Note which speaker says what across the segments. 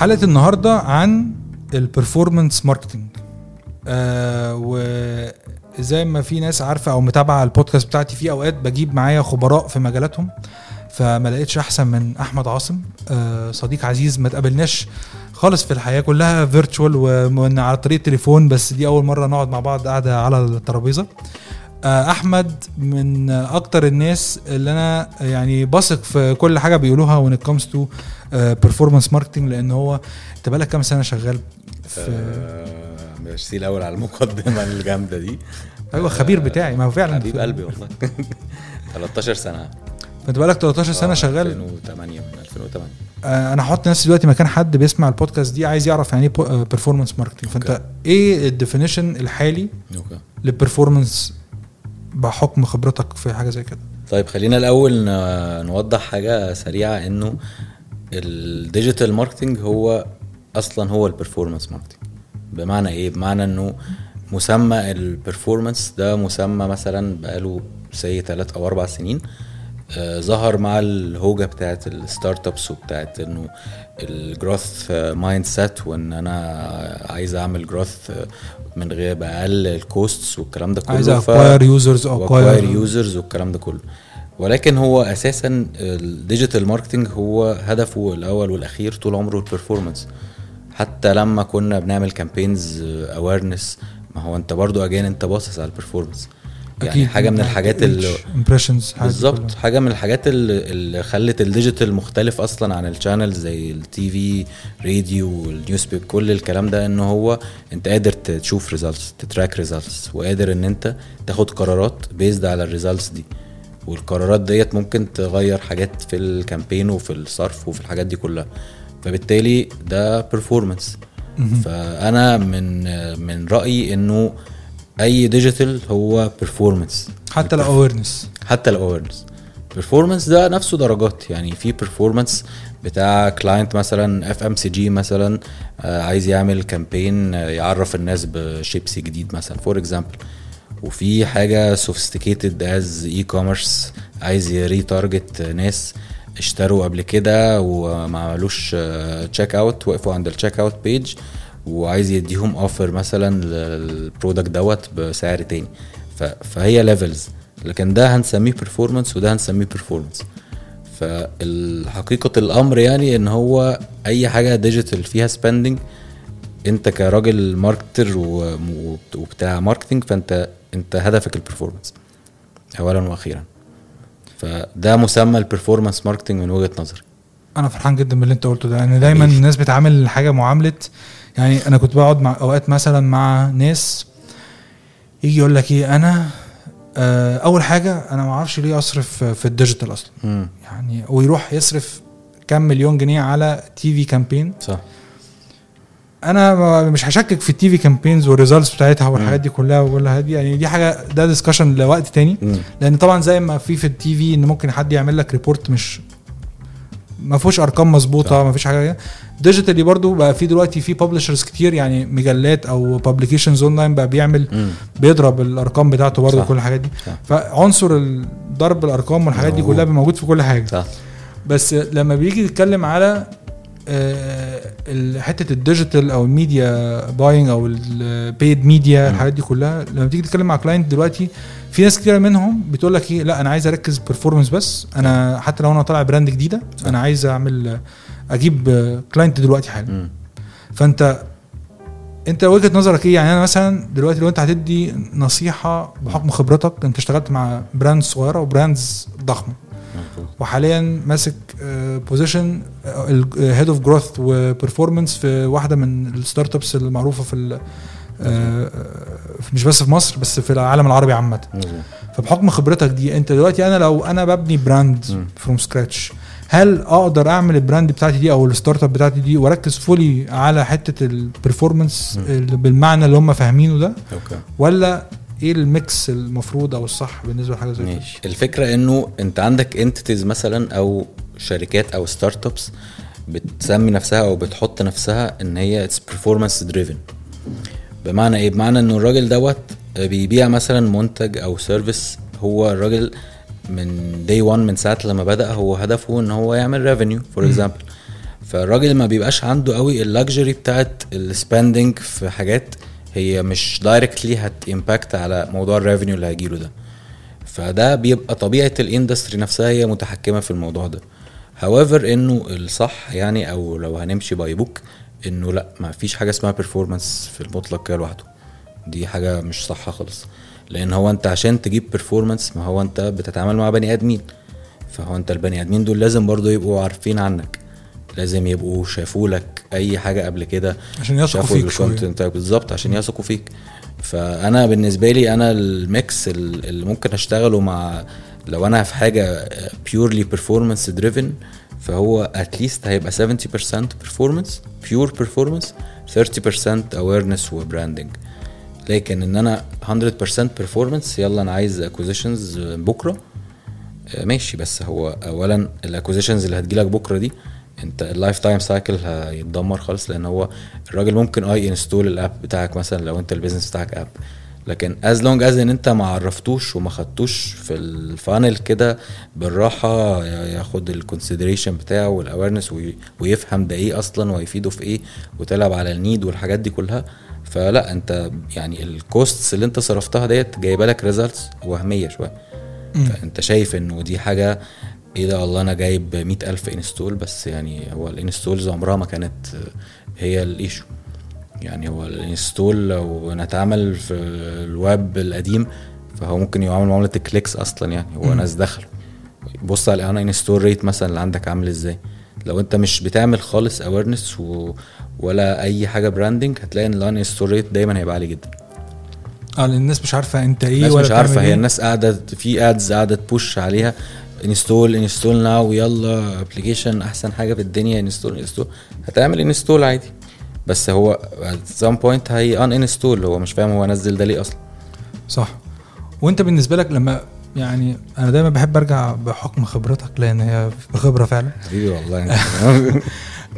Speaker 1: حلقة النهارده عن ال performance marketing آه وزي ما في ناس عارفة أو متابعة البودكاست بتاعتي في أوقات بجيب معايا خبراء في مجالاتهم فما لقيتش أحسن من أحمد عاصم. آه صديق عزيز ما تقابلناش خالص في الحياة كلها virtual ومن على طريق تليفون بس دي أول مرة نقعد مع بعض قاعدة على الترابيزة. آه، أحمد من أكتر الناس اللي أنا يعني بثق في كل حاجة بيقولوها when it comes to performance marketing لأن هو أنت بقالك كام سنة شغال في
Speaker 2: آه، ميرسي الأول على المقدمة الجامدة دي.
Speaker 1: أيوه خبير بتاعي ما هو فعلا
Speaker 2: حبيب قلبي والله. 13 سنة.
Speaker 1: فانت بقالك 13 سنة
Speaker 2: آه،
Speaker 1: شغال؟
Speaker 2: 2008 من 2008
Speaker 1: آه، أنا هحط نفسي دلوقتي مكان حد بيسمع البودكاست دي عايز يعرف يعني إيه performance marketing فأنت.
Speaker 2: إيه
Speaker 1: ال definition الحالي
Speaker 2: لل
Speaker 1: performance بحكم خبرتك في حاجة زي كده؟
Speaker 2: طيب خلينا الأول نوضح حاجة سريعة إنه ال digital marketing هو أصلا هو ال performance marketing بمعنى إيه؟ بمعنى إنه مسمى ال performance ده مسمى مثلا بقاله سي 3 أو 4 سنين آه، ظهر مع الهوجة بتاعت ال startups وبتاعت إنه ال growth mindset وإن أنا عايز أعمل growth من غير باقل ال costs والكلام ده كله.
Speaker 1: عايز acquire
Speaker 2: users
Speaker 1: acquire
Speaker 2: users والكلام ده كله. ولكن هو أساسا ال digital marketing هو هدفه الأول والأخير طول عمره ال performance حتى لما كنا بنعمل campaigns awareness ما هو أنت برضو again أنت باصص على ال performance يعني حاجة من الحاجات اللي
Speaker 1: impressions
Speaker 2: بالظبط. حاجة من الحاجات اللي, اللي خلت ال digital مختلف أصلا عن ال channels زي ال TV radio وال newspaper كل الكلام ده إن هو أنت قادر تشوف results تت track results وقادر إن أنت تاخد قرارات based على ال results دي. والقرارات ديت ممكن تغير حاجات في ال campaign وفي الصرف وفي الحاجات دي كلها. فبالتالي ده performance فأنا من من رأيي إنه أي digital هو performance
Speaker 1: حتى ال awareness
Speaker 2: حتى ال awareness performance ده نفسه درجات. يعني في performance بتاع client مثلا FMCG مثلا آه، عايز يعمل campaign يعرف الناس بشيبسي جديد مثلا. for example وفي حاجة sophisticated as e-commerce عايز ي retarget ناس اشتروا قبل كده وما عملوش check out وقفوا عند ال check out page وعايز يديهم offer مثلا لل product دوت بسعر تاني. فهي levels لكن ده هنسميه performance وده هنسميه performance. فالحقيقة الأمر يعني إن هو أي حاجة digital فيها spending أنت كراجل marketer وبتاع marketing فأنت أنت هدفك ال performance أولا وأخيرا. فده مسمى ال performance marketing من وجهة نظري.
Speaker 1: أنا فرحان جدا باللي أنت قلته ده. لأن دايما الناس بتعامل الحاجة معاملة. يعني أنا كنت بقعد مع أوقات مثلا مع ناس يجي يقول لك إيه أنا آه أول حاجة أنا ما أعرفش ليه أصرف في ال digital
Speaker 2: أصلا.
Speaker 1: يعني ويروح يصرف كام مليون جنيه على TV campaign.
Speaker 2: صح.
Speaker 1: أنا مش هشكك في ال TV campaigns وال results بتاعتها والحاجات دي كلها وكلها دي يعني دي حاجة ده discussion لوقت تاني. لأن طبعا زي ما في في ال TV إن ممكن حد يعمل لك report مش ما فيهوش أرقام
Speaker 2: مظبوطة.
Speaker 1: ما فيش حاجة digitally برضو بقى في دلوقتي في publishers كتير يعني مجلات أو publications online بقى بيعمل. بيضرب الأرقام بتاعته برضو
Speaker 2: صح.
Speaker 1: كل الحاجات دي
Speaker 2: صح.
Speaker 1: فعنصر ضرب الأرقام والحاجات دي. كلها موجود في كل حاجة
Speaker 2: صح
Speaker 1: بس لما بيجي يتكلم على حتة ال digital أو ال media buying أو ال paid
Speaker 2: media.
Speaker 1: الحاجات دي كلها لما تيجي تتكلم مع client دلوقتي في ناس كتير منهم بتقول لك إيه لا أنا عايز أركز performance بس أنا حتى لو أنا طالع brand
Speaker 2: جديدة.
Speaker 1: أنا عايز أعمل أجيب client دلوقتي حالا. فأنت أنت وجهة نظرك إيه يعني أنا مثلا دلوقتي لو أنت هتدي نصيحة بحكم خبرتك أنت اشتغلت مع brand صغيرة و brands
Speaker 2: ضخمة.
Speaker 1: وحاليا ماسك position head of growth و performance في واحدة من ال startups المعروفه في ال- آه، مش بس في مصر بس في العالم العربي
Speaker 2: عامة.
Speaker 1: فبحكم خبرتك دي انت دلوقتي أنا لو أنا ببني
Speaker 2: brand.
Speaker 1: from scratch هل أقدر اعمل ال brand بتاعتي دي أو ال startup بتاعتي دي واركز fully على حتة ال
Speaker 2: performance.
Speaker 1: بالمعنى اللي هم فاهمينه ده ولا إيه ال mix المفروض أو الصح بالنسبة لحاجة زي كده؟
Speaker 2: الفكرة انه انت عندك entities مثلا أو شركات أو startups بتسمي نفسها أو بتحط نفسها ان هي it's performance driven بمعنى إيه؟ بمعنى انه الراجل دوت بيبيع مثلا منتج أو service هو الراجل من day 1 من ساعة لما بدأ هو هدفه ان هو يعمل revenue for example فالراجل ما بيبقاش عنده قوي ال luxury بتاعت ال spending في حاجات هي مش directly هت impact على موضوع ال revenue اللي هيجيله ده. فده بيبقى طبيعة ال industry نفسها هي متحكمة في الموضوع ده. however إنه الصح يعني أو لو هنمشي by book إنه لأ ما فيش حاجة اسمها performance في المطلق كده لوحده. دي حاجة مش صح خالص. لأن هو أنت عشان تجيب performance ما هو أنت بتتعامل مع بني آدمين. فهو أنت البني آدمين دول لازم برضو يبقوا عارفين عنك. لازم يبقوا شافوا لك أي حاجة قبل كده
Speaker 1: عشان يثقوا
Speaker 2: شافوا
Speaker 1: فيك ال
Speaker 2: content بالظبط عشان يثقوا فيك. فأنا بالنسبة لي أنا ال mix ال- اللي ممكن أشتغله مع لو أنا في حاجة purely performance driven فهو at least هيبقى 70% performance pure performance 30% awareness و branding لكن إن أنا 100% performance يلا أنا عايز acquisitions بكرة. ماشي بس هو اولا ال acquisitions اللي هتجيلك بكرة دي انت ال lifetime cycle هيتدمر خالص لأن هو الراجل ممكن اي install ال app بتاعك مثلا لو أنت ال business بتاعك app لكن as long as إن أنت ما عرفتوش وما خدتوش في ال funnel كده بالراحة ياخد ال consideration بتاعه وال awareness ويفهم ده إيه أصلا وهيفيده في إيه وتلعب على ال need والحاجات دي كلها. فلا أنت يعني ال costs اللي أنت صرفتها ديت جايبة لك results وهمية
Speaker 1: شوية.
Speaker 2: فأنت شايف إنه دي حاجة إيه ده والله أنا جايب مئة ألف install بس يعني هو ال installs عمرها ما كانت هي ال issue يعني هو ال install لو نتعامل في الويب القديم فهو ممكن يعمل معاملة ال clicks أصلا يعني هو. ناس دخلوا. بص على ال uninstall rate مثلا اللي عندك عامل إزاي؟ لو أنت مش بتعمل خالص awareness و... ولا أي حاجة branding هتلاقي إن ال uninstall rate دايما هيبقى عالي جدا.
Speaker 1: آه الناس مش عارفة أنت إيه
Speaker 2: الناس
Speaker 1: ولا
Speaker 2: مش
Speaker 1: عارفة
Speaker 2: هي
Speaker 1: إيه.
Speaker 2: الناس قاعدة في ads قاعدة ت push عليها. install install now يلا application أحسن حاجة في الدنيا install install هتعمل install عادي. بس هو at some point هي uninstall هو مش فاهم هو نزل ده ليه أصلا.
Speaker 1: صح. وأنت بالنسبة لك لما يعني أنا دايما بحب أرجع بحكم خبرتك لأن هي بخبرة فعلا.
Speaker 2: حبيبي والله.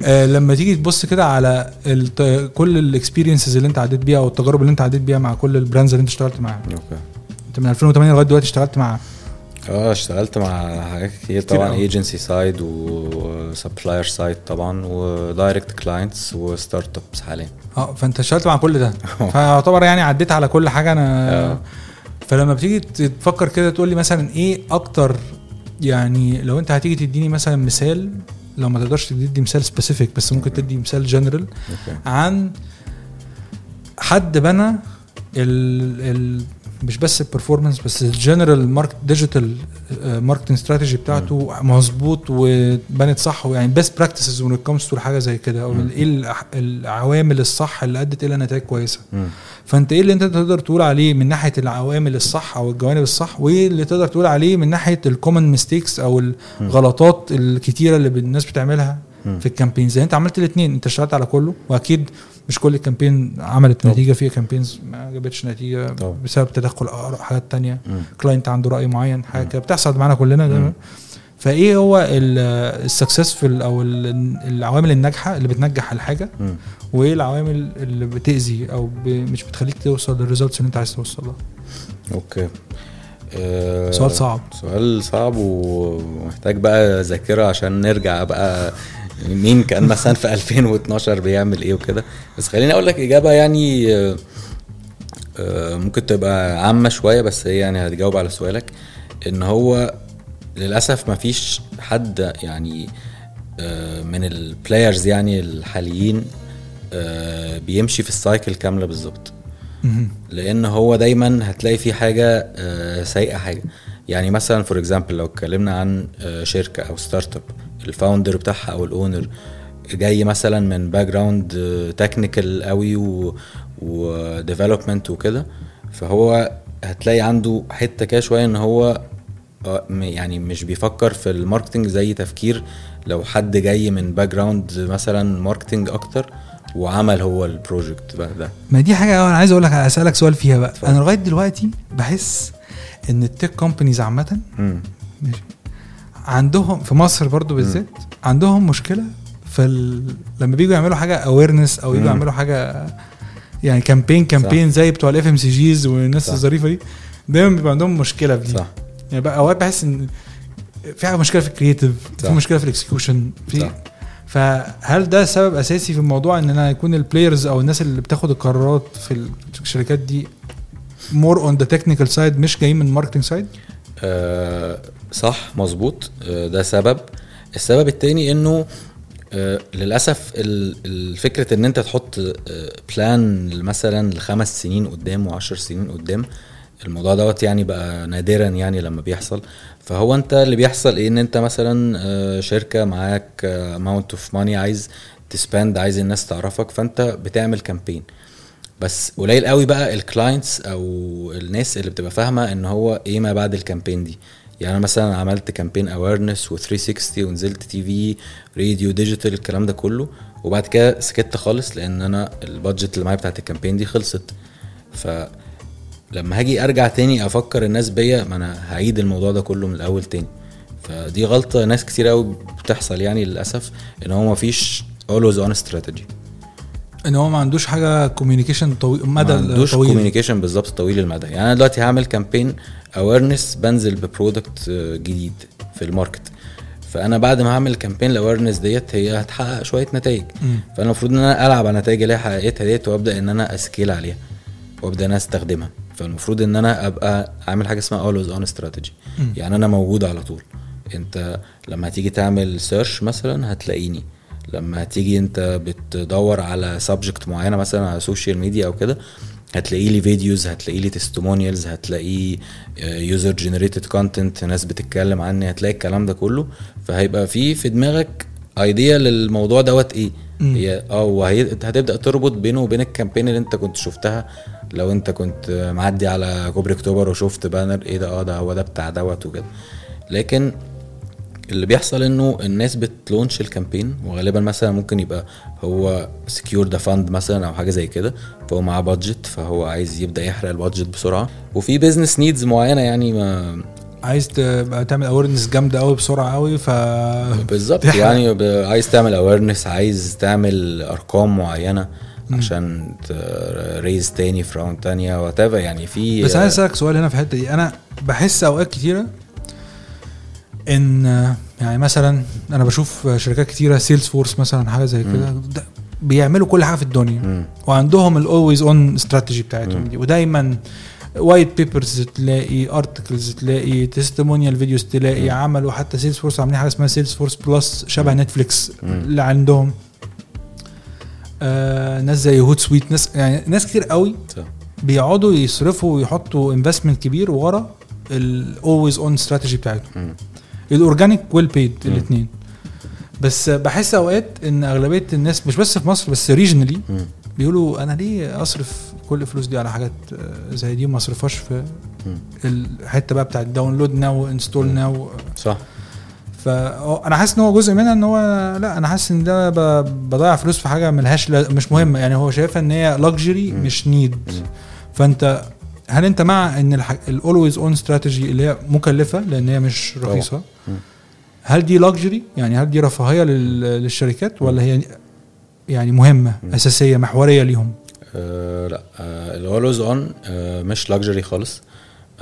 Speaker 1: آه لما تيجي تبص كده على. كل ال experiences اللي أنت عديت بيها أو التجارب اللي أنت عديت بيها مع كل ال brands اللي أنت اشتغلت معاها
Speaker 2: okay.
Speaker 1: أنت من 2008 لغاية دلوقتي اشتغلت مع
Speaker 2: آه اشتغلت مع حاجات كتير طبعا.
Speaker 1: agency
Speaker 2: side و supplier side طبعا و direct clients و startups حاليا.
Speaker 1: آه فأنت اشتغلت مع كل ده. فيعتبر يعني عديت على كل حاجة. أنا
Speaker 2: آه.
Speaker 1: فلما بتيجي تفكر كده تقول لي مثلا إيه أكتر يعني لو أنت هتيجي تديني مثلا مثال لو ما تقدرش تدي مثال specific بس ممكن تدي مثال جنرال عن حد بنى ال ال مش بس ال performance بس ال general market digital marketing strategy بتاعته مظبوط وبنت صح ويعني best practices it comes to حاجة زي كده أو. إيه العوامل الصح اللي أدت إلى نتائج
Speaker 2: كويسة.
Speaker 1: فأنت إيه اللي أنت تقدر تقول عليه من ناحية العوامل الصح أو الجوانب الصح وإيه اللي تقدر تقول عليه من ناحية ال common mistakes أو الغلطات الكتيرة اللي الناس بتعملها. في ال campaigns يعني أنت عملت الاثنين أنت اشتغلت على كله وأكيد مش كل ال campaign عملت
Speaker 2: طبعا.
Speaker 1: نتيجة في campaigns ما جابتش نتيجة
Speaker 2: طبعا.
Speaker 1: بسبب تدخل آراء حاجات تانية. client عنده رأي معين
Speaker 2: حاجة.
Speaker 1: كده بتحصل معانا كلنا
Speaker 2: مم.
Speaker 1: فإيه هو ال successful أو ال- العوامل الناجحة اللي بتنجح
Speaker 2: الحاجة.
Speaker 1: وإيه العوامل اللي بتأذي أو ب... مش بتخليك توصل لل results اللي أنت عايز توصل لها
Speaker 2: okay آه،
Speaker 1: سؤال صعب
Speaker 2: سؤال صعب ومحتاج بقى ذاكرة عشان نرجع بقى مين كان مثلا في 2012 بيعمل إيه وكده؟ بس خليني أقول لك إجابة يعني آه، آه، ممكن تبقى عامة شوية بس هي يعني هتجاوب على سؤالك. إن هو للأسف ما فيش حد يعني آه، من ال players يعني الحاليين بيمشي في ال cycle كاملة
Speaker 1: بالظبط.
Speaker 2: لأن هو دايما هتلاقي في حاجة سيئة حاجة. يعني مثلا for example لو اتكلمنا عن شركة أو startup ال founder بتاعها أو ال owner جاي مثلا من background technical قوي و development وكده. فهو هتلاقي عنده حتة كده شوية إن هو آه، يعني مش بيفكر في ال marketing زي تفكير لو حد جاي من background مثلا marketing أكتر وعمل هو ال project بقى ده.
Speaker 1: ما دي حاجة أنا عايز أقول لك أسألك سؤال فيها بقى.
Speaker 2: اتفضل.
Speaker 1: أنا لغاية دلوقتي بحس إن ال tech
Speaker 2: companies
Speaker 1: عامة عندهم في مصر برضو بالذات عندهم مشكلة في ال... لما بييجوا يعملوا حاجة awareness أو يجوا. يعملوا حاجة يعني campaign campaign زي بتوع ال FMCGs والناس. الظريفة دي دايما بيبقى عندهم مشكلة في دي
Speaker 2: صح
Speaker 1: يعني بقى أوقات بحس إن في حاجة مشكلة في ال creative
Speaker 2: في.
Speaker 1: مشكلة في ال execution
Speaker 2: في.
Speaker 1: فهل ده سبب أساسي في الموضوع إن أنا يكون ال players أو الناس اللي بتاخد القرارات في الشركات دي more on the technical side مش جايين من ال marketing side
Speaker 2: آه صح مظبوط. آه ده سبب. السبب التاني إنه آه للأسف ال- الفكرة إن أنت تحط plan مثلا لخمس سنين قدام وعشر سنين قدام الموضوع دوت يعني بقى نادرا يعني لما بيحصل. فهو أنت اللي بيحصل إيه؟ إن أنت مثلا آه، شركة معاك amount of money عايز ت spend عايز الناس تعرفك فأنت بتعمل campaign بس قليل قوي بقى ال clients أو الناس اللي بتبقى فاهمة إن هو إيه ما بعد ال campaign دي. يعني أنا مثلا عملت campaign awareness و360 ونزلت TV راديو digital الكلام ده كله. وبعد كده سكت خالص لأن أنا ال budget اللي معايا بتاعت ال campaign دي خلصت. فلما هاجي أرجع تاني أفكر الناس بيا ما أنا هعيد الموضوع ده كله من الأول تاني. فدي غلطة ناس كتير قوي بتحصل يعني للأسف إن هو مفيش always on strategy.
Speaker 1: إن هو ما عندوش حاجة communication طويل مدى
Speaker 2: ما عندوش
Speaker 1: طويل.
Speaker 2: كوميونيكيشن بالظبط طويل المدى. يعني أنا دلوقتي هعمل campaign awareness بنزل ب product جديد في ال market. فأنا بعد ما هعمل campaign ال awareness ديت هي هتحقق شوية نتائج. فأنا المفروض إن أنا ألعب على النتائج اللي هي حققتها ديت وأبدأ إن أنا أ scale عليها وأبدأ إن أنا أستخدمها. فالمفروض إن أنا أبقى عامل حاجة اسمها always on
Speaker 1: strategy.
Speaker 2: يعني أنا موجود على طول. أنت لما هتيجي تعمل search مثلا هتلاقيني. لما هتيجي انت بتدور على subject معينة مثلا على ال social media أو كده هتلاقي لي videos هتلاقي لي testimonials هتلاقي user generated content ناس بتتكلم عني هتلاقي الكلام ده كله. فهيبقى في في دماغك idea للموضوع دوت
Speaker 1: إيه.
Speaker 2: هي آه هتبدأ تربط بينه وبين ال campaign اللي انت كنت شفتها. لو انت كنت معدي على كوبري اكتوبر وشفت banner إيه ده آه ده هو ده بتاع دوت وكده. لكن اللي بيحصل إنه الناس بت launch ال campaign وغالبا مثلا ممكن يبقى هو secured a fund مثلا أو حاجة زي كده فهو معاه budget فهو عايز يبدأ يحرق ال budget بسرعة. وفي business needs معينة يعني ما
Speaker 1: عايز تبقى تعمل awareness جامدة قوي بسرعة قوي ف
Speaker 2: بالظبط. يعني عايز تعمل awareness عايز تعمل أرقام معينة عشان raise تاني في round تانية what يعني في
Speaker 1: بس عايز أسألك سؤال هنا في الحتة دي. أنا بحس أوقات كتيرة إن يعني مثلا أنا بشوف شركات كتيرة سيلز فورس مثلا حاجة زي كده ده بيعملوا كل حاجة في الدنيا
Speaker 2: مم.
Speaker 1: وعندهم ال always on strategy
Speaker 2: بتاعتهم.
Speaker 1: دي ودايما white papers تلاقي articles تلاقي testimonial videos تلاقي عملوا حتى سيلز فورس عاملين حاجة اسمها سيلز فورس بلس شبه نتفليكس. اللي عندهم آه ناس زي هوت سويت ناس يعني ناس كتير قوي. بيقعدوا يصرفوا ويحطوا investment كبير ورا ال always on strategy بتاعتهم
Speaker 2: مم.
Speaker 1: ال organic وال
Speaker 2: paid.
Speaker 1: الاثنين بس بحس أوقات إن أغلبية الناس مش بس في مصر بس
Speaker 2: regionally.
Speaker 1: بيقولوا أنا ليه أصرف كل الفلوس دي على حاجات زي دي وما أصرفهاش في. الحتة بقى بتاعت download now install now
Speaker 2: صح
Speaker 1: فانا حاسس إن هو جزء منها إن هو لا أنا حاسس إن ده بضيع فلوس في حاجة ملهاش مش مهمة يعني هو شايفها إن هي luxury
Speaker 2: مم.
Speaker 1: مش
Speaker 2: need.
Speaker 1: فأنت هل انت مع ان ال always on strategy اللي هي مكلفة لأن هي مش.
Speaker 2: رخيصة.
Speaker 1: هل دي luxury يعني هل دي رفاهية لل- للشركات ولا هي يعني
Speaker 2: مهمة.
Speaker 1: أساسية محورية ليهم
Speaker 2: آه لا ال always on آه مش luxury خالص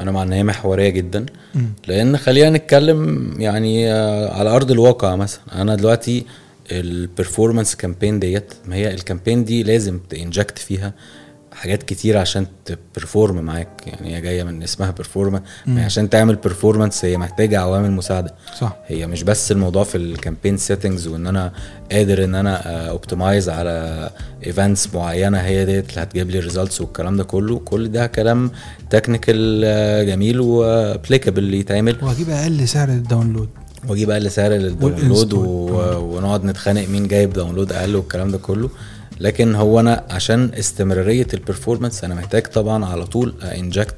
Speaker 2: أنا مع إن هي محورية جدا
Speaker 1: مم.
Speaker 2: لأن خلينا نتكلم يعني آه على أرض الواقع مثلا أنا دلوقتي ال performance campaign ديت ما هي ال campaign دي لازم ت inject فيها حاجات كتير عشان ت perform معاك. يعني هي جاية من اسمها performance
Speaker 1: مم.
Speaker 2: عشان تعمل performance هي محتاجة عوامل مساعدة.
Speaker 1: صح.
Speaker 2: هي مش بس الموضوع في ال campaign settings وإن أنا قادر إن أنا optimize على events معينة هي ديت اللي هتجيب لي results والكلام ده كله. كل ده كلام technical جميل و applicable يتعمل.
Speaker 1: وهجيب أقل سعر للداونلود
Speaker 2: وأجيب أقل سعر لل
Speaker 1: download.
Speaker 2: و... ونقعد نتخانق مين جايب download أقل والكلام ده كله. لكن هو أنا عشان استمرارية ال performance أنا محتاج طبعا على طول inject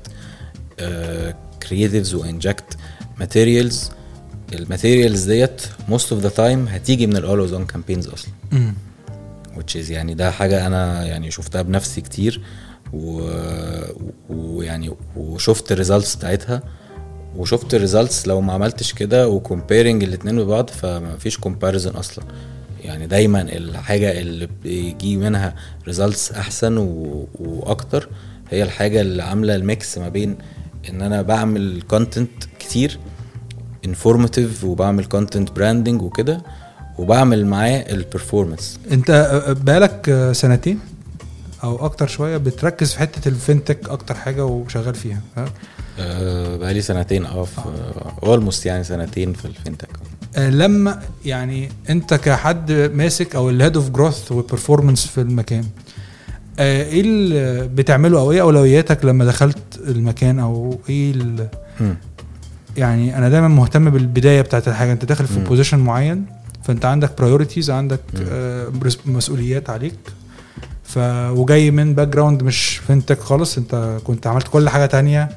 Speaker 2: creatives و inject materials ال materials ديت most of the time هتيجي من ال always on campaigns
Speaker 1: أصلا.
Speaker 2: which is يعني ده حاجة أنا يعني شفتها بنفسي كتير و- ويعني وشفت ال results بتاعتها. وشفت ال results لو ما عملتش كده و comparing الاتنين ببعض فما فيش comparison أصلا. يعني دايما الحاجة اللي بيجي منها results أحسن و... وأكتر هي الحاجة اللي عاملة ال mix ما بين إن أنا بعمل content كتير informative وبعمل content branding وكده وبعمل معاه ال
Speaker 1: performance أنت آه، بقالك آه، سنتين أو أكتر شوية بتركز في حتة ال FinTech أكتر حاجة وشغال فيها ها؟
Speaker 2: أه بقالي سنتين آه almost يعني سنتين في ال FinTech
Speaker 1: آه، لما يعني انت كحد ماسك أو ال head of growth و performance في المكان آه، إيه اللي بتعمله أو إيه اولوياتك لما دخلت المكان أو إيه يعني أنا دايما مهتم بالبداية بتاعت الحاجة انت داخل في. position معين فانت عندك priorities عندك. آه، مسؤوليات عليك ف وجاي من background مش FinTech خالص انت كنت عملت كل حاجة تانية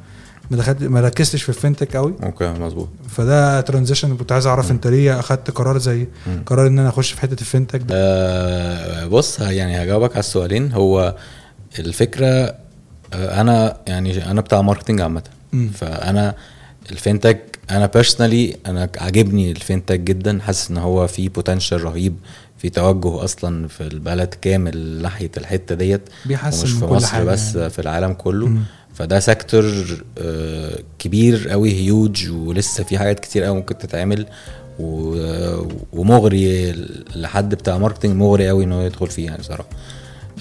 Speaker 1: ما دخلت ما ركزتش في ال FinTech قوي
Speaker 2: okay مظبوط
Speaker 1: فده transition كنت عايز
Speaker 2: أعرف.
Speaker 1: أنت ليه أخدت قرار زي. قرار إن أنا أخش في حتة ال FinTech ده
Speaker 2: أه بص يعني هجاوبك على السؤالين هو الفكرة أه أنا يعني أنا بتاع marketing عامة.
Speaker 1: فأنا
Speaker 2: ال FinTech أنا personally أنا عاجبني ال FinTech جدا حاسس إن هو في potential رهيب في توجه أصلا في البلد كامل ناحية الحتة ديت
Speaker 1: بيحسن من
Speaker 2: في
Speaker 1: كل
Speaker 2: مصر
Speaker 1: حاجة
Speaker 2: بس
Speaker 1: يعني.
Speaker 2: في العالم كله
Speaker 1: مم.
Speaker 2: فده sector آه، كبير قوي هيوج ولسه في حاجات كتير قوي ممكن تتعمل ومغري لحد بتاع marketing مغري قوي إن هو يدخل فيه يعني صراحة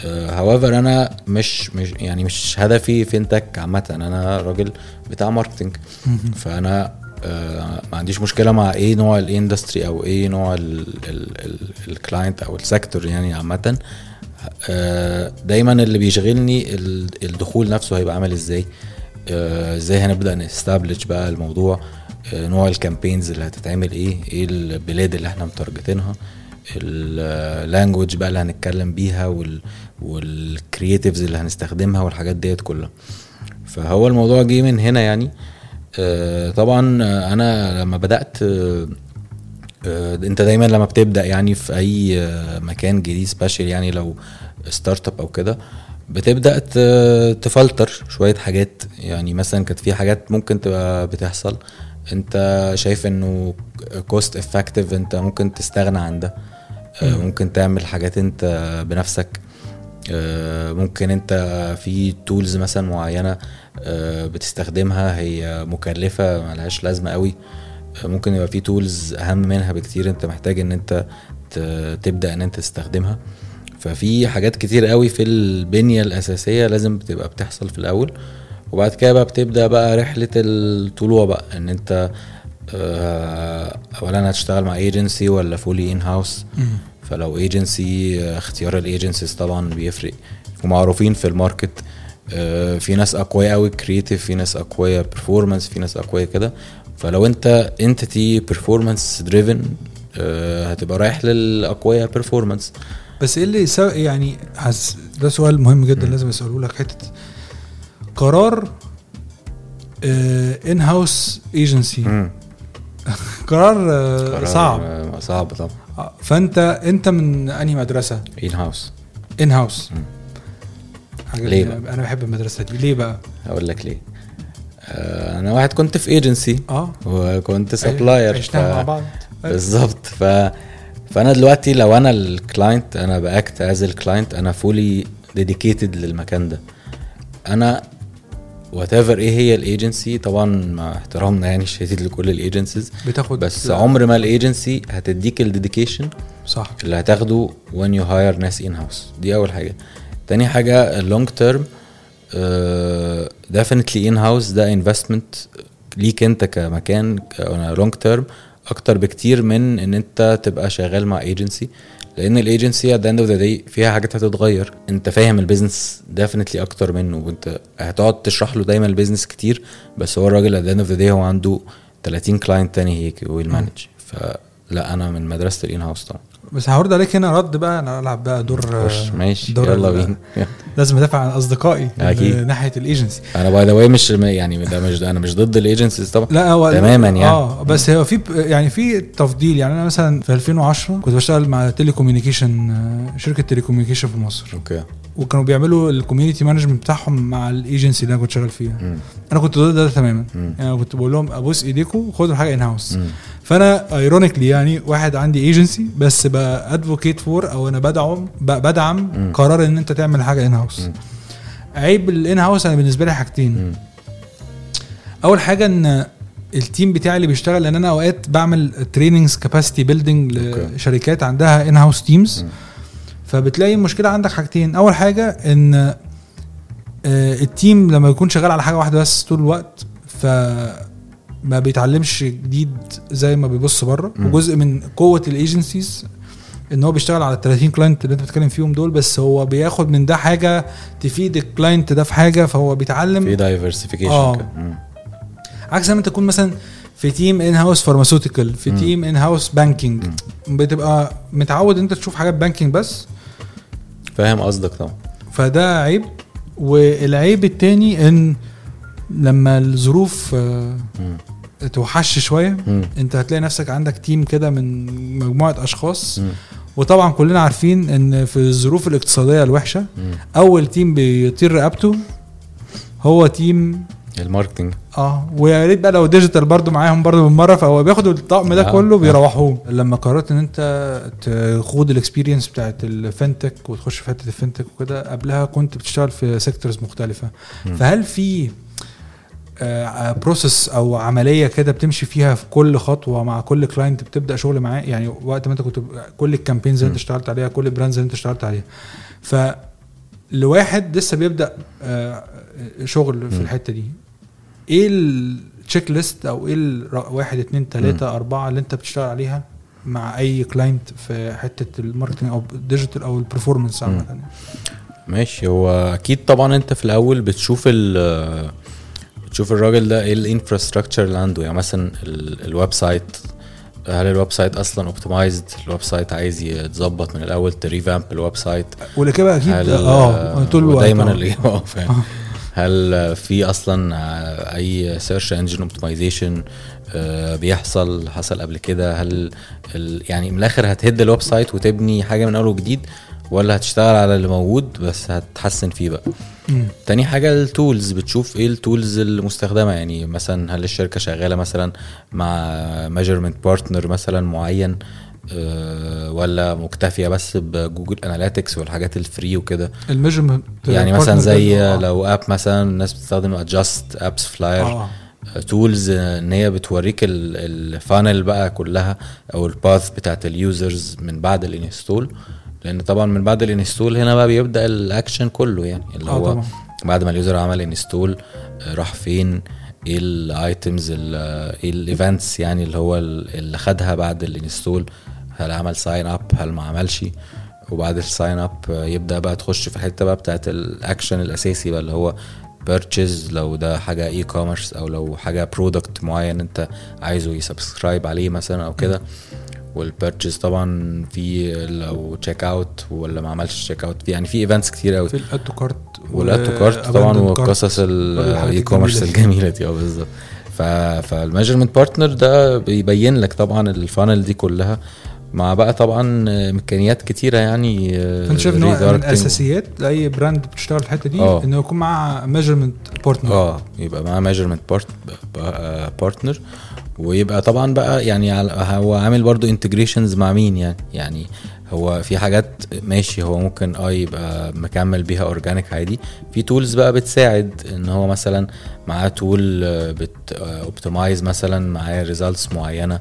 Speaker 2: however أنا مش مش يعني مش هدفي fintech عامة. أنا راجل بتاع
Speaker 1: marketing.
Speaker 2: فأنا آه، ما عنديش مشكلة مع إيه نوع ال industry أو إيه نوع ال client أو ال sector يعني عامة. آه، دايما اللي بيشغلني ال- الدخول نفسه هيبقى عامل إزاي؟ آه، إزاي هنبدأ ن establish بقى الموضوع؟ آه، نوع ال campaigns اللي هتتعمل إيه؟ إيه البلاد اللي إحنا م target ينها؟ ال language بقى اللي هنتكلم بيها وال وال creatives اللي هنستخدمها والحاجات ديت كلها. فهو الموضوع جه من هنا يعني. آه، طبعا آه، أنا لما بدأت آه، آه، انت دايما لما بتبدأ يعني في أي آه، مكان جديد special يعني لو start up أو كده بتبدأ تفلتر شوية حاجات. يعني مثلا كانت في حاجات ممكن تبقى بتحصل انت شايف إنه cost effective انت ممكن تستغنى عن ده. آه، ممكن تعمل حاجات انت بنفسك. آه، ممكن انت في tools مثلا معينة آه، بتستخدمها هي مكلفة ملهاش لازمة قوي. آه، ممكن يبقى في tools أهم منها بكتير أنت محتاج إن أنت تبدأ إن أنت تستخدمها. ففي حاجات كتير قوي في البنية الأساسية لازم بتبقى بتحصل في الأول. وبعد كده بقى بتبدأ بقى رحلة الطلوع بقى إن أنت آه، اولا هتشتغل مع agency ولا fully in
Speaker 1: house.
Speaker 2: فلو ايجنسي اختيار ال agencies طبعا بيفرق. ومعروفين في ال market آه، في ناس أقوياء قوي creative في ناس أقوياء performance في ناس أقوياء كده. فلو انت entity performance driven هتبقى رايح للأقوياء performance
Speaker 1: بس إيه اللي. يعني حس... ده سؤال مهم جدا لازم اساله لك. حتة قرار in house agency قرار آه، صعب.
Speaker 2: صعب طبعا.
Speaker 1: آه، فأنت أنت من
Speaker 2: أنهي مدرسة؟
Speaker 1: in house
Speaker 2: in
Speaker 1: house.
Speaker 2: ليه بقى؟
Speaker 1: أنا بحب المدرسة دي. ليه بقى؟
Speaker 2: هقول لك ليه. أنا واحد كنت في ايجنسي
Speaker 1: آه.
Speaker 2: وكنت supplier
Speaker 1: عشناها مع بعض.
Speaker 2: بالظبط. ف فأنا دلوقتي لو أنا ال client أنا ب act as ال client أنا fully dedicated للمكان ده. أنا whatever إيه هي الايجنسي طبعا مع احترامنا يعني الشديد لكل ال agencies
Speaker 1: بتاخد
Speaker 2: بس عمر ما ال agency هتديك ال dedication
Speaker 1: صح.
Speaker 2: اللي هتاخده when you hire ناس in house دي أول حاجة. تاني حاجة ال long term definitely in house ده investment ليك انت كمكان long term أكتر بكتير من إن انت تبقى شغال مع ايجنسي لأن الايجنسي the end of the day فيها حاجات هتتغير. انت فاهم ال business definitely أكتر منه وانت هتقعد تشرح له دايما ال business كتير بس هو الراجل the end of the day هو عنده 30 client تاني he will manage فلا أنا من مدرسة ال in house طبعا.
Speaker 1: بس هورد عليك هنا رد بقى أنا العب بقى دور
Speaker 2: خش ماشي
Speaker 1: دور
Speaker 2: يلا بينا
Speaker 1: لازم أدافع عن أصدقائي
Speaker 2: أكيد.
Speaker 1: من ناحية الإيجنسي
Speaker 2: أنا by the way مش يعني ده مش أنا مش ضد ال agencies طبعا
Speaker 1: لا هو
Speaker 2: تماما يعني.
Speaker 1: آه بس هو في يعني في تفضيل يعني أنا مثلا في 2010 كنت بشتغل مع telecommunication شركة telecommunication في مصر
Speaker 2: okay
Speaker 1: وكانوا بيعملوا ال community management بتاعهم مع الإيجنسي اللي أنا كنت شغال فيها
Speaker 2: مم.
Speaker 1: أنا كنت ضد ده تماما
Speaker 2: مم.
Speaker 1: يعني كنت بقول لهم ابوس ايديكم خدوا الحاجة in
Speaker 2: house.
Speaker 1: فأنا ironically يعني واحد عندي agency بس ب advocate for أو أنا بدعم بدعم
Speaker 2: مم.
Speaker 1: قرار إن أنت تعمل حاجة in
Speaker 2: house.
Speaker 1: عيب ال in house أنا بالنسبة لي حاجتين
Speaker 2: مم.
Speaker 1: أول حاجة إن ال team بتاعي اللي بيشتغل لأن أنا أوقات بعمل trainings capacity
Speaker 2: building.
Speaker 1: لشركات عندها in house
Speaker 2: teams.
Speaker 1: فبتلاقي المشكلة عندك حاجتين أول حاجة إن آه، ال team لما يكون شغال على حاجة واحدة بس طول الوقت ف ما بيتعلمش جديد زي ما بيبص بره. وجزء من قوة ال agencies إن هو بيشتغل على ال 30 client اللي أنت بتتكلم فيهم دول بس هو بياخد من ده حاجة تفيد ال client ده في حاجة فهو بيتعلم.
Speaker 2: في diversification
Speaker 1: آه. عكس لما أنت تكون مثلا في team in house pharmaceutical في. team in house banking بتبقى متعود أنت تشوف حاجات banking بس.
Speaker 2: فاهم قصدك طبعا.
Speaker 1: فده عيب. والعيب التاني إن لما الظروف آه،. توحش شوية
Speaker 2: مم.
Speaker 1: انت هتلاقي نفسك عندك team كده من مجموعة أشخاص
Speaker 2: مم.
Speaker 1: وطبعا كلنا عارفين إن في الظروف الاقتصادية الوحشة
Speaker 2: مم.
Speaker 1: أول team بيطير رقبته هو team
Speaker 2: ال
Speaker 1: marketing آه ويا ريت بقى لو digital برضو معاهم برضو بالمرة فهو بياخدوا الطقم ده
Speaker 2: آه،
Speaker 1: كله. بيروحوه لما قررت إن أنت تخوض ال experience بتاعت ال FinTech وتخش في حتة ال FinTech وكده قبلها كنت بتشتغل في sectors مختلفة
Speaker 2: مم.
Speaker 1: فهل في process أو عملية كده بتمشي فيها في كل خطوة مع كل client بتبدأ شغل معاه يعني وقت ما انت كنت كل ال campaigns اللي انت. اشتغلت عليها كل ال brands اللي انت اشتغلت عليها ف لواحد لسه بيبدأ آه، شغل في. الحتة دي إيه ال checklist أو إيه واحد اتنين تلاتة أربعة اللي انت بتشتغل عليها مع أي client في حتة ال marketing أو ال digital أو ال performance عامة يعني.
Speaker 2: ماشي هو أكيد طبعا أنت في الأول بتشوف ال بتشوف الراجل ده إيه ال infrastructure اللي عنده. يعني مثلا ال- ال website هل ال website أصلا optimized ال website عايز يتظبط من الأول تريفامب ال website.
Speaker 1: والإجابة أكيد
Speaker 2: هل
Speaker 1: آه طول الوقت
Speaker 2: دايما
Speaker 1: آه.
Speaker 2: الاجابه آه فاهم. هل في أصلا أي search engine optimization بيحصل حصل قبل كده؟ هل ال- يعني من الآخر هتهد ال website وتبني حاجة من أول وجديد؟ ولا هتشتغل على اللي موجود بس هتحسن فيه بقى
Speaker 1: مم.
Speaker 2: تاني حاجة ال tools بتشوف إيه ال tools المستخدمة يعني مثلا هل الشركة شغالة مثلا مع measurement partner مثلا معين آه، ولا مكتفية بس بجوجل analytics والحاجات ال free وكده
Speaker 1: ال measurement
Speaker 2: يعني مثلا زي
Speaker 1: آه.
Speaker 2: لو app مثلا الناس بتستخدم Adjust
Speaker 1: AppsFlyer
Speaker 2: tools إن هي بتوريك ال funnel بقى كلها أو ال path بتاعت ال users من بعد ال install لأن طبعا من بعد ال install هنا بقى بيبدأ الأكشن كله يعني اللي
Speaker 1: آه
Speaker 2: هو
Speaker 1: طبعا.
Speaker 2: بعد ما ال user عمل install راح فين إيه ال items إيه ال events يعني اللي هو ال- اللي خدها بعد ال install هل عمل sign up هل ما عملش. وبعد ال sign up يبدأ بقى تخش في الحتة بقى بتاعت الأكشن الأساسي بقى اللي هو purchase لو ده حاجة e-commerce أو لو حاجة product معين أنت عايزه ي subscribe عليه مثلا أو كده. وال purchase طبعا في لو check out ولا ما عملش check out يعني في events كتير قوي
Speaker 1: في ال add to
Speaker 2: cart وال add to cart طبعا وقصص ال e-commerce الجميلة دي. آه بالظبط. فال measurement partner ده بيبين لك طبعا ال funnel دي كلها. مع بقى طبعا إمكانيات كتيرة يعني
Speaker 1: انت شايف إن هو من. الأساسيات لأي brand بتشتغل في الحتة دي
Speaker 2: آه.
Speaker 1: إنه يكون معاه measurement partner
Speaker 2: آه يبقى معاه measurement partner ويبقى طبعا بقى يعني هو عامل برضو integrations مع مين يعني؟ يعني هو في حاجات ماشي هو ممكن آه يبقى مكمل بيها organic عادي. في tools بقى بتساعد إن هو مثلا معاه تول بت اوبتمايز مثلا معاه results معينة.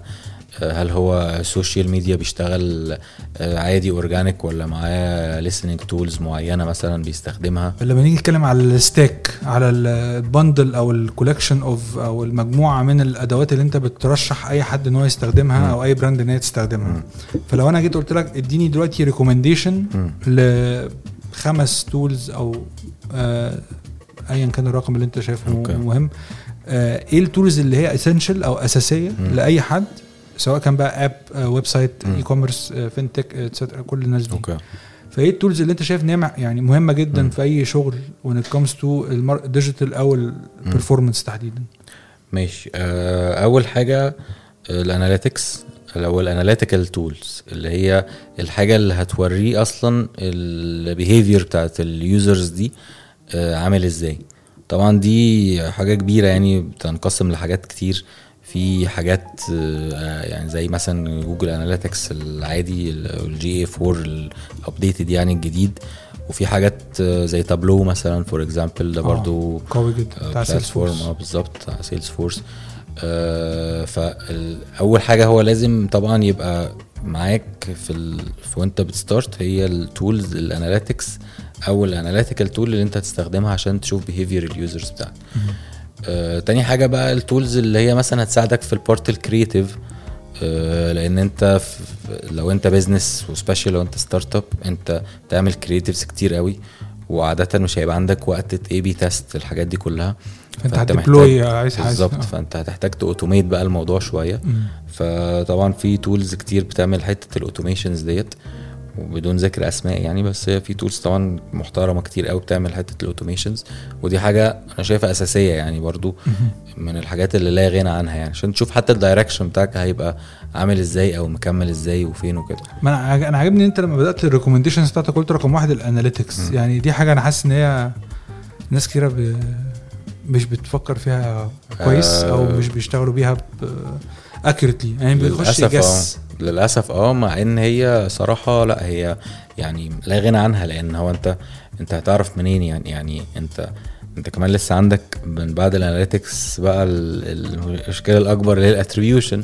Speaker 2: هل هو social media بيشتغل آه، عادي organic ولا معاه listening tools معينة مثلا بيستخدمها
Speaker 1: لما نيجي نتكلم على ال stack على ال bundle أو ال collection of أو المجموعة من الأدوات اللي أنت بترشح أي حد إن هو يستخدمها
Speaker 2: مم.
Speaker 1: أو أي brand إن هي تستخدمها
Speaker 2: مم.
Speaker 1: فلو أنا جيت قلت لك اديني دلوقتي
Speaker 2: recommendation.
Speaker 1: لخمس tools أو آه، ايا كان الرقم اللي أنت شايفه. مهم آه، إيه ال tools اللي هي essential أو أساسية
Speaker 2: مم.
Speaker 1: لأي حد سواء كان بقى
Speaker 2: app
Speaker 1: website. e-commerce fintech et cetera كل الناس دي.
Speaker 2: okay.
Speaker 1: فإيه ال tools اللي أنت شايف إن هي يعني مهمة جدا
Speaker 2: مم.
Speaker 1: في أي شغل it comes to ال digital أو ال performance تحديدا؟
Speaker 2: ماشي. آه، أول حاجة ال analytics أو ال analytical tools اللي هي الحاجة اللي هتوريه أصلا ال behavior بتاعت ال users دي آه، عامل إزاي. طبعا دي حاجة كبيرة يعني بتنقسم لحاجات كتير. في حاجات آه، يعني زي مثلا جوجل analytics العادي ال GA 4 ال updated يعني الجديد وفي حاجات آه، زي تابلو مثلا for example ده
Speaker 1: آه.
Speaker 2: برضو
Speaker 1: قوي جدا بتاع سيلز فورس
Speaker 2: آه بالظبط على سيلز فورس آه فأول حاجة هو لازم طبعا يبقى معاك في ال... وانت بت start هي ال tools ال analytics أو ال analytical tool اللي انت هتستخدمها عشان تشوف behavior ال users بتاعك. آه تاني حاجة بقى ال tools اللي هي مثلا هتساعدك في ال part ال creative آه لأن أنت في لو أنت business و special لو أنت startup أنت تعمل creatives كتير قوي وعاده مش هيبقى عندك وقت A/B test الحاجات دي كلها
Speaker 1: فأنت
Speaker 2: فأنت
Speaker 1: هت
Speaker 2: deploy
Speaker 1: عايز حاجة
Speaker 2: بالظبط
Speaker 1: آه.
Speaker 2: فأنت هتحتاج ت automate بقى الموضوع شوية
Speaker 1: مم.
Speaker 2: فطبعا في tools كتير بتعمل حتة ال automations ديت وبدون ذكر أسماء يعني بس هي في tools طبعا محترمة كتير قوي بتعمل حتة ال automations ودي حاجة أنا شايفها أساسية يعني برضو من الحاجات اللي لا غنى عنها يعني عشان تشوف حتى ال direction بتاعك هيبقى عامل إزاي أو مكمل إزاي وفين وكده
Speaker 1: ما أنا أنا عاجبني إن أنت لما بدأت ال recommendations بتاعتك قلت رقم واحد ال
Speaker 2: analytics.
Speaker 1: يعني دي حاجة أنا حاسس إن هي ناس كتيرة ب... مش بتفكر فيها كويس
Speaker 2: آه.
Speaker 1: أو مش بيشتغلوا بيها accurately يعني بيخش
Speaker 2: ي
Speaker 1: guess.
Speaker 2: آه. للأسف آه مع إن هي صراحة لا هي يعني لا غنى عنها لأن هو أنت أنت هتعرف منين يعني يعني أنت أنت كمان لسه عندك من بعد ال analytics بقى ال- المشكلة الأكبر اللي هي ال
Speaker 1: attribution.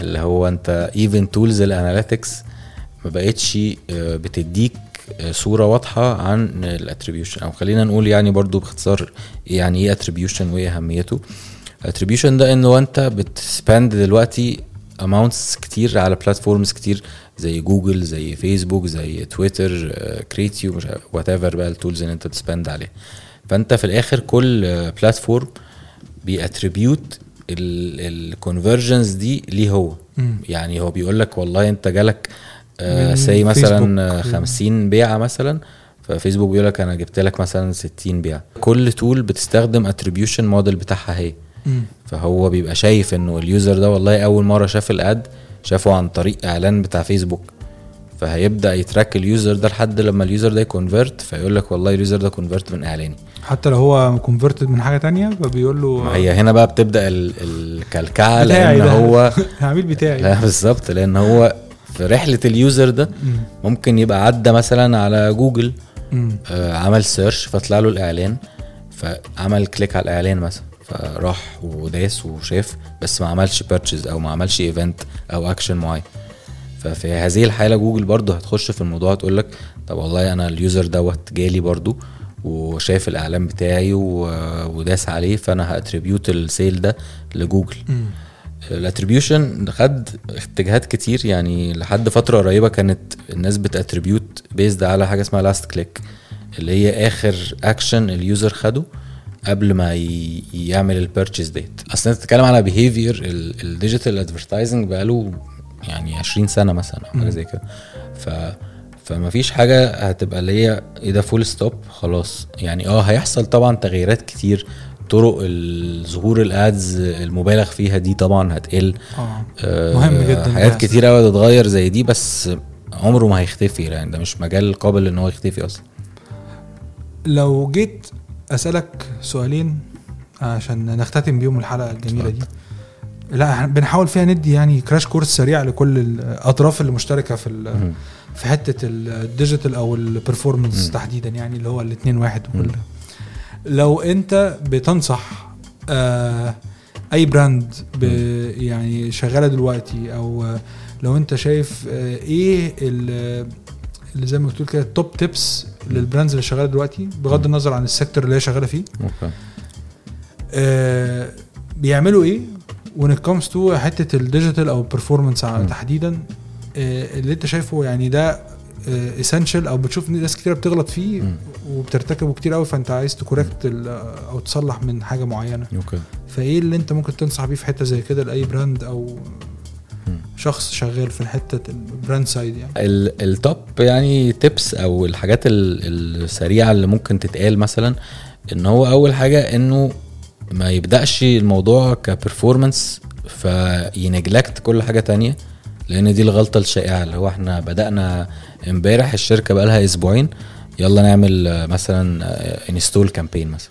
Speaker 2: اللي هو أنت even tools ال analytics ما بقتش آه، بتديك آه، صورة واضحة عن ال attribution أو خلينا نقول يعني برضو باختصار يعني إيه attribution وإيه أهميته. attribution ده إنه أنت بت spend دلوقتي amounts كتير على platforms كتير زي جوجل زي فيسبوك زي تويتر كريتيو مش whatever بقى ال tools اللي أنت بت spend عليها فأنت في الآخر كل platform بي attribute ال conversions دي ليه هو. يعني هو بيقول لك والله أنت جالك
Speaker 1: من
Speaker 2: say مثلا
Speaker 1: فيسبوك.
Speaker 2: آه، 50 بيعة مثلا ففيسبوك بيقول لك أنا جبت لك مثلا 60 بيعة. كل tool بتستخدم attribution model بتاعها هي. فهو بيبقى شايف إنه ال user ده والله أول مرة شاف ال ad شافه عن طريق إعلان بتاع فيسبوك فهيبدأ ي track ال user ده لحد لما ال user ده ي convert فيقول لك والله ال user ده convert من إعلاني
Speaker 1: حتى لو هو converted من حاجة تانية فبيقول له
Speaker 2: هي هنا بقى بتبدأ ال-
Speaker 1: الكلكعة
Speaker 2: لأن
Speaker 1: ده.
Speaker 2: هو
Speaker 1: العميل بتاعي
Speaker 2: لا بالظبط لأن هو في رحلة ال user ده
Speaker 1: مم.
Speaker 2: ممكن يبقى عدى مثلا على جوجل. آه، عمل search فطلع له الإعلان فعمل click على الإعلان مثلا فراح وداس وشاف بس ما عملش purchase أو ما عملش event أو اكشن معين ففي هذه الحالة جوجل برضو هتخش في الموضوع تقول لك طب والله أنا ال user دوت جالي برضو وشاف الإعلان بتاعي وداس عليه فأنا ه attribute ال sale ده لجوجل.
Speaker 1: ال
Speaker 2: attribution خد اتجاهات كتير يعني لحد فترة قريبة كانت الناس بت attribute based على حاجة اسمها last click اللي هي آخر action ال user خده قبل ما يعمل ال purchase ديت أصلا أنت بتتكلم على behavior ال digital advertising بقاله يعني 20 سنة مثلا أو
Speaker 1: حاجة.
Speaker 2: زي كده. ف فما فيش حاجة هتبقى اللي هي إيه ده full stop خلاص. يعني آه هيحصل طبعا تغييرات كتير. طرق ظهور ال ads المبالغ فيها دي طبعا هتقل.
Speaker 1: آه.
Speaker 2: آه،
Speaker 1: مهم جدا
Speaker 2: حاجات. كتير قوي هتتغير زي دي بس عمره ما هيختفي يعني. ده مش مجال قابل إن هو يختفي أصلا.
Speaker 1: لو جيت أسألك سؤالين عشان نختتم بيهم الحلقة الجميلة دي لا بنحاول فيها ندي يعني crash course سريع لكل الأطراف اللي مشتركه في. في حتة ال digital أو
Speaker 2: ال performance.
Speaker 1: تحديدا يعني اللي هو الاثنين واحد. وكل لو أنت بتنصح آه أي brand يعني شغالة دلوقتي أو لو أنت شايف آه إيه ال- اللي زي ما بتقول كده ال top tips لل brands اللي شغالة دلوقتي بغض النظر عن ال sector اللي هي شغالة فيه
Speaker 2: okay
Speaker 1: آه بيعملوا إيه it comes to حتة ال digital أو
Speaker 2: ال performance.
Speaker 1: تحديدا آه اللي انت شايفه يعني ده essential أو بتشوف ناس كتير بتغلط فيه
Speaker 2: مم.
Speaker 1: وبترتكبه كتير قوي فأنت عايز ت correct ال- أو تصلح من حاجة معينة
Speaker 2: okay
Speaker 1: فإيه اللي انت ممكن تنصح بيه في حتة زي كده لأي brand
Speaker 2: أو.
Speaker 1: شخص شغال في حتة ال brand side يعني
Speaker 2: ال- ال top يعني tips أو الحاجات ال- السريعة اللي ممكن تتقال مثلا إن هو أول حاجة إنه ما يبدأش الموضوع ك performance في neglect كل حاجة تانية لأن دي الغلطة الشائعة اللي هو إحنا بدأنا إمبارح الشركة بقى لها أسبوعين يلا نعمل آه، مثلا install campaign مثلا.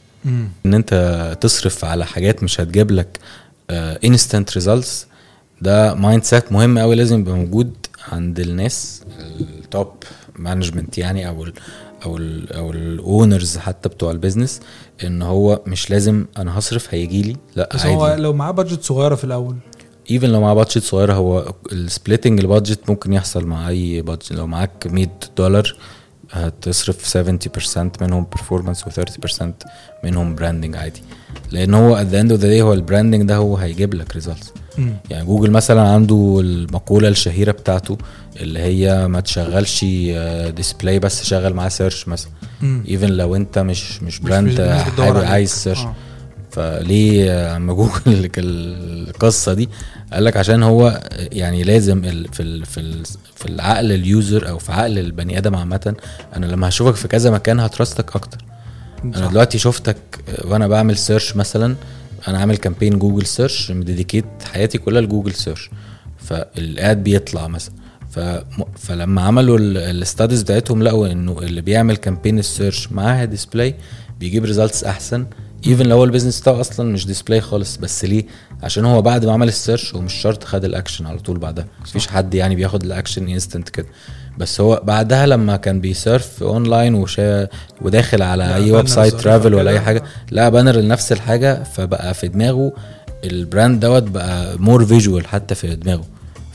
Speaker 2: إن أنت تصرف على حاجات مش هتجيب لك instant results ده mindset مهم قوي لازم يبقى موجود عند الناس ال top management يعني أو ال أو ال أو ال owners حتى بتوع ال business إن هو مش لازم أنا هصرف هيجي لي لأ
Speaker 1: بس هو
Speaker 2: عادي
Speaker 1: لو معاه budget صغيرة في الأول.
Speaker 2: even لو معاه budget صغيرة هو ال splitting ال budget ممكن يحصل مع أي budget لو معاك 100 دولار هتصرف 70% منهم performance و30% منهم branding عادي. لأن هو at the end of the day هو ال branding ده هو هيجيب لك
Speaker 1: results
Speaker 2: يعني جوجل مثلا عنده المقولة الشهيرة بتاعته اللي هي ما تشغلش display بس شغل معاه search مثلا. even لو انت مش مش
Speaker 1: مش- brand.
Speaker 2: عايز search
Speaker 1: آه.
Speaker 2: فليه أما جوجل القصة دي قال لك عشان هو يعني لازم في ال في ال في العقل ال user أو في عقل البني آدم عامة أنا لما هشوفك في كذا مكان ه trust ك
Speaker 1: أكتر أنا.
Speaker 2: دلوقتي شفتك وأنا بعمل search مثلا أنا عامل campaign جوجل search م dedicate حياتي كلها لجوجل search فال ad بيطلع مثلا. ف... فلما عملوا ال studies بتاعتهم لقوا إنه اللي بيعمل campaign ال search معاها display بيجيب results أحسن. even لو هو ال business بتاعه أصلا مش display خالص بس ليه؟ عشان هو بعد ما عمل ال search هو مش شرط خد الاكشن على طول بعدها. مفيش حد يعني بياخد ال action instant كده. بس هو بعدها لما كان بي surf online وشا وداخل على أي
Speaker 1: website
Speaker 2: travel
Speaker 1: ولا أي.
Speaker 2: حاجة لقى banner لنفس الحاجة فبقى في دماغه ال brand دوت بقى more visual حتى في دماغه.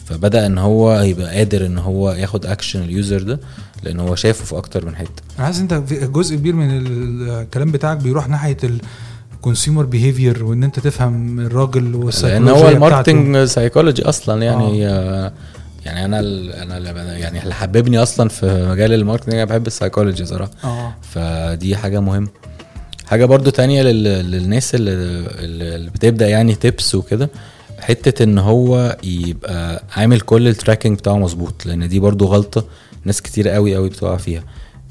Speaker 2: فبدأ إن هو يبقى قادر إن هو ياخد action ال user ده. لأن هو شافه في أكتر من حتة.
Speaker 1: أنا حاسس أنت في جزء كبير من الكلام بتاعك بيروح ناحية ال consumer behavior وإن أنت تفهم الراجل
Speaker 2: لأن
Speaker 1: والسايكولوجيا
Speaker 2: هو.
Speaker 1: ال
Speaker 2: marketing سايكولوجي أصلا يعني
Speaker 1: آه.
Speaker 2: هي يعني أنا ال أنا يعني اللي حببني أصلا في مجال ال marketing أنا بحب السايكولوجي صراحة.
Speaker 1: آه.
Speaker 2: فدي حاجة مهمة. حاجة برضو تانية لل- للناس اللي, اللي بتبدأ يعني tips وكده حتة إن هو يبقى عامل كل ال tracking بتاعه مظبوط لأن دي برضو غلطة. ناس كتير قوي قوي بتقع فيها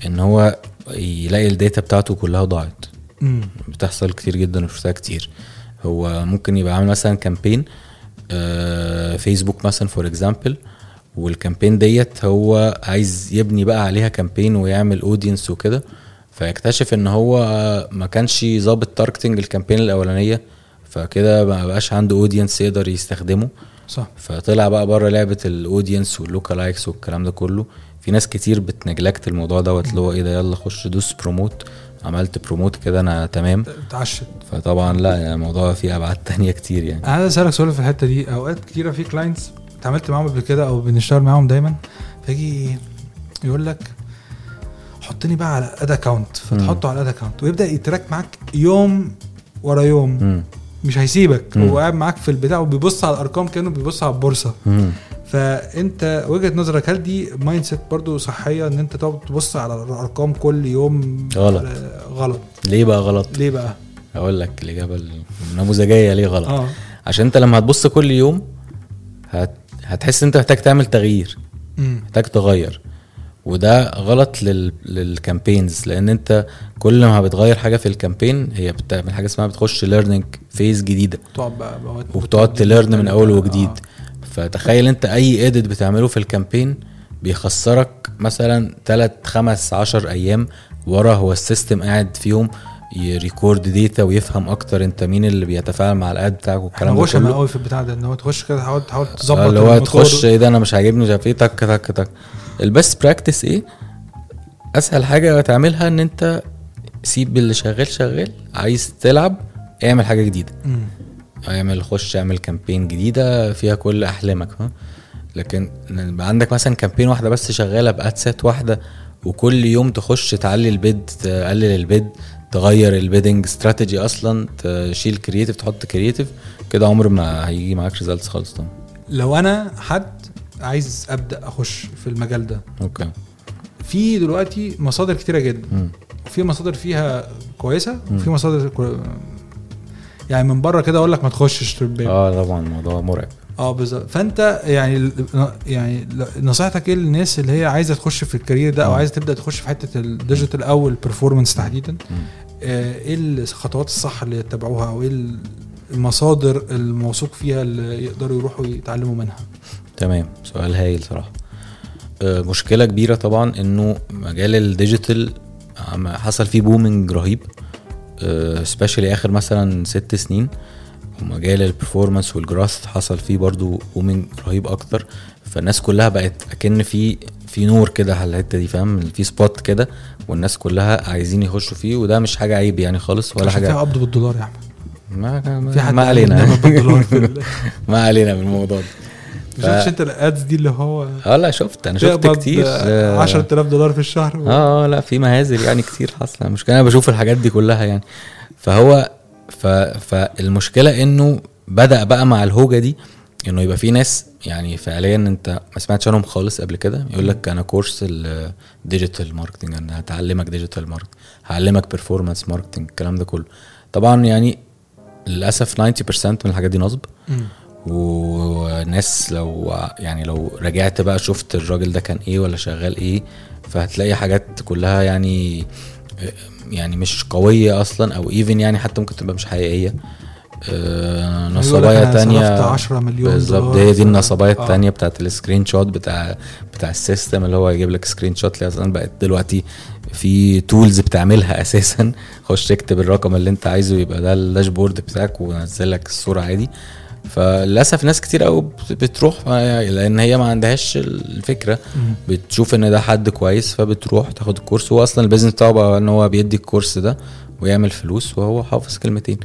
Speaker 2: إن هو يلاقي ال data بتاعته كلها ضاعت. بتحصل كتير جدا وشفتها كتير. هو ممكن يبقى عامل مثلا campaign آه فيسبوك مثلا for example وال campaign ديت هو عايز يبني بقى عليها campaign ويعمل audience وكده. فيكتشف إن هو ما كانش ظابط targeting ال campaign الأولانية فكده ما بقاش عنده audience يقدر يستخدمه.
Speaker 1: صح.
Speaker 2: فطلع بقى بره لعبة ال audience وال lookalikes والكلام ده كله. في ناس كتير بت neglect الموضوع دوت اللي هو إيه ده يلا خش دوس promote عملت promote كده أنا تمام.
Speaker 1: اتعشت.
Speaker 2: فطبعا لا يعني الموضوع فيه أبعاد تانية كتير يعني.
Speaker 1: أنا أسألك سؤال في الحتة دي. أوقات كتيرة في clients اتعاملت معاهم قبل كده أو بنشتغل معاهم دايما فيجي يقول لك حطني بقى على ad account فتحطه على ad account ويبدأ ي track معاك يوم ورا يوم.
Speaker 2: مم.
Speaker 1: مش هيسيبك.
Speaker 2: مم.
Speaker 1: هو قاعد معاك في البتاع وبيبص على الأرقام كأنه بيبص على البورصة.
Speaker 2: مم.
Speaker 1: فأنت وجهة نظرك هل دي mindset برضه صحية إن أنت تقعد تبص على الأرقام كل يوم؟
Speaker 2: غلط.
Speaker 1: آه، غلط.
Speaker 2: ليه بقى غلط؟
Speaker 1: ليه بقى؟
Speaker 2: أقول لك الإجابة النموذجية ليه غلط.
Speaker 1: آه.
Speaker 2: عشان أنت لما هتبص كل يوم هت... هتحس أنت محتاج تعمل تغيير. محتاج تغير. وده غلط لل... لل campaigns لأن أنت كل ما بتغير حاجة في ال campaign هي بتعمل حاجة اسمها بتخش
Speaker 1: learning phase جديدة.
Speaker 2: وبتقعد ت learn من أول
Speaker 1: آه.
Speaker 2: وجديد فتخيل أنت أي edit بتعمله في ال campaign بيخسرك مثلا 3 5 10 أيام ورا هو ال system قاعد فيهم ي record data ويفهم أكتر أنت مين اللي بيتفاعل مع ال ad
Speaker 1: بتاعك
Speaker 2: والكلام ده كله.
Speaker 1: قوي في البتاع ده إن هو تخش كده تحاول تحاول تظبط
Speaker 2: آه، اللي هو. تخش إيه ده؟ أنا مش عاجبني مش عارف إيه. تك تك تك. ال best practice إيه؟ اسهل حاجة تعملها ان انت سيب اللي شغال شغال عايز تلعب اعمل حاجة
Speaker 1: جديدة.
Speaker 2: اعمل خش اعمل campaign جديدة فيها كل أحلامك ها؟ لكن يبقى عندك مثلا campaign واحدة بس شغالة ب ad set واحدة وكل يوم تخش تعلي ال bid تقلل ال bid تغير ال bidding strategy أصلا تشيل creative تحط creative كده عمر ما هيجي معاك results خالص طبعا.
Speaker 1: لو أنا حد عايز أبدأ أخش في المجال ده
Speaker 2: أوكي
Speaker 1: في دلوقتي مصادر كتيرة جدا. في مصادر فيها
Speaker 2: كويسة.
Speaker 1: وفي مصادر كو... يعني من بره كده أقول لك ما تخشش تربيه
Speaker 2: آه طبعا الموضوع مرعب
Speaker 1: آه بالظبط فأنت يعني يعني نصيحتك إيه للناس اللي هي عايزة تخش في ال career ده
Speaker 2: أو.
Speaker 1: عايزة تبدأ تخش في حتة ال digital أو ال
Speaker 2: performance تحديدا.
Speaker 1: آه، إيه الخطوات الصح اللي يتبعوها أو إيه المصادر الموثوق فيها اللي يقدروا يروحوا يتعلموا منها
Speaker 2: تمام. سؤال هايل صراحة. آه، مشكلة كبيرة طبعا إنه مجال ال digital حصل فيه booming رهيب. specially آخر مثلا ست سنين. ومجال ال performance وال growth حصل فيه برضو booming رهيب أكتر. فالناس كلها بقت أكن في في نور كده على الحتة دي فاهم؟ في spot كده والناس كلها عايزين يخشوا فيه وده مش حاجة عيب يعني خالص ولا حاجة.
Speaker 1: فيها قبض بالدولار يا أحمد.
Speaker 2: ما ما, ما علينا. ما علينا من الموضوع ده.
Speaker 1: ما شفتش انت ال ads دي اللي هو
Speaker 2: آه لا شفت أنا شفت كتير. آه،
Speaker 1: 10000 دولار في الشهر و...
Speaker 2: آه لا في مهازل يعني كتير حاصلة. المشكلة أنا بشوف الحاجات دي كلها يعني. فهو ف فالمشكلة إنه بدأ بقى مع الهوجة دي إنه يبقى في ناس يعني فعليا أنت ما سمعتش عنهم خالص قبل كده. يقول لك أنا كورس ال digital marketing أنا هعلمك digital marketing هعلمك performance marketing الكلام ده كله. طبعا يعني للأسف 90% من الحاجات دي نصب. وناس لو يعني لو رجعت بقى شفت الراجل ده كان إيه ولا شغال إيه فهتلاقي حاجات كلها يعني يعني مش قوية أصلا أو even يعني حتى ممكن تبقى مش حقيقية. آه،
Speaker 1: لك
Speaker 2: نصبايا تانية
Speaker 1: صرفت 10 مليون
Speaker 2: بالظبط هي دي النصبايا
Speaker 1: آه.
Speaker 2: التانية بتاعت ال screenshot بتاع بتاع ال system اللي هو يجيب لك screenshot اللي أصلا بقت دلوقتي في tools بتعملها أساسا. خش اكتب الرقم اللي أنت عايزه يبقى ده ال dashboard بتاعك ونزل لك الصورة عادي. فللأسف ناس كتير قوي بتروح لأن هي ما عندهاش
Speaker 1: الفكرة.
Speaker 2: بتشوف إن ده حد كويس فبتروح تاخد الكورس. هو أصلا ال business بتاعه بقى إن هو بيدي الكورس ده ويعمل فلوس وهو حافظ كلمتين.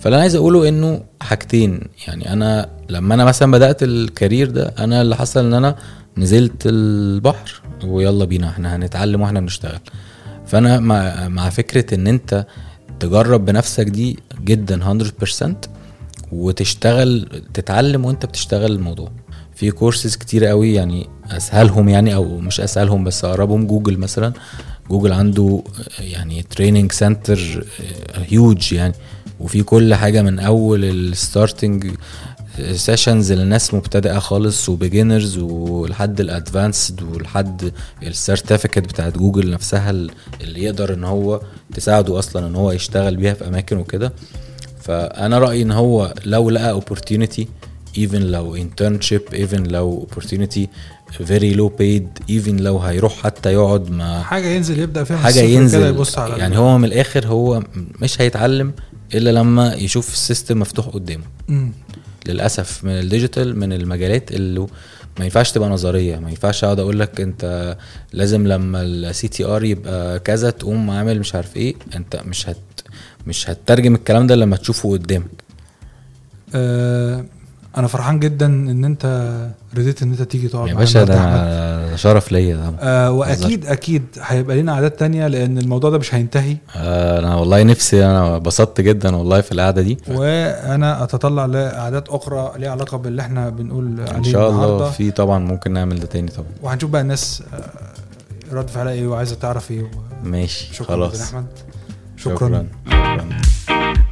Speaker 2: فاللي أنا عايز أقوله إنه حاجتين. يعني أنا لما أنا مثلا بدأت ال career ده أنا اللي حصل إن أنا نزلت البحر ويلا بينا إحنا هنتعلم وإحنا بنشتغل فأنا مع, مع فكرة إن أنت تجرب بنفسك دي جدا 100% وتشتغل تتعلم وانت بتشتغل الموضوع. في كورسز كتير قوي يعني أسهلهم يعني أو مش أسهلهم بس أقربهم جوجل مثلا. جوجل عنده يعني training center هيوج يعني. وفي كل حاجة من أول ال starting sessions للناس مبتدئة خالص و beginners ولحد ال advanced ولحد ال certificate بتاعت جوجل نفسها اللي يقدر إن هو تساعده أصلا إن هو يشتغل بيها في أماكن وكده. فأنا رأيي إن هو لو لقى opportunity even لو internship even لو opportunity very low paid even لو هيروح حتى يقعد مع
Speaker 1: حاجة ينزل يبدأ فيها حاجة
Speaker 2: ينزل.
Speaker 1: يبص على
Speaker 2: يعني هو من الآخر هو مش هيتعلم إلا لما يشوف ال system مفتوح قدامه. للأسف من ال digital من المجالات اللي ما ينفعش تبقى نظرية. ما ينفعش أقعد أقول لك أنت لازم لما ال CTR يبقى كذا تقوم عامل مش عارف إيه أنت مش هت مش هتترجم الكلام ده لما تشوفه قدامك.
Speaker 1: آه أنا فرحان جدا إن أنت رضيت إن أنت تيجي تقعد
Speaker 2: يا باشا. ده شرف ليا. ده
Speaker 1: آه وأكيد أكيد هيبقى لنا قعدات تانية لأن الموضوع ده مش هينتهي.
Speaker 2: آه، أنا والله نفسي أنا انبسطت جدا والله في القعدة دي.
Speaker 1: وأنا أتطلع لعادات أخرى ليها علاقة باللي إحنا بنقول عليه
Speaker 2: ان شاء الله في طبعا ممكن نعمل ده تاني طبعا.
Speaker 1: وهنشوف بقى الناس رد فعلها إيه وعايزة تعرف إيه
Speaker 2: ماشي
Speaker 1: شكرا
Speaker 2: خلاص.
Speaker 1: أحمد. شكرا,
Speaker 2: شكرا. شكرا.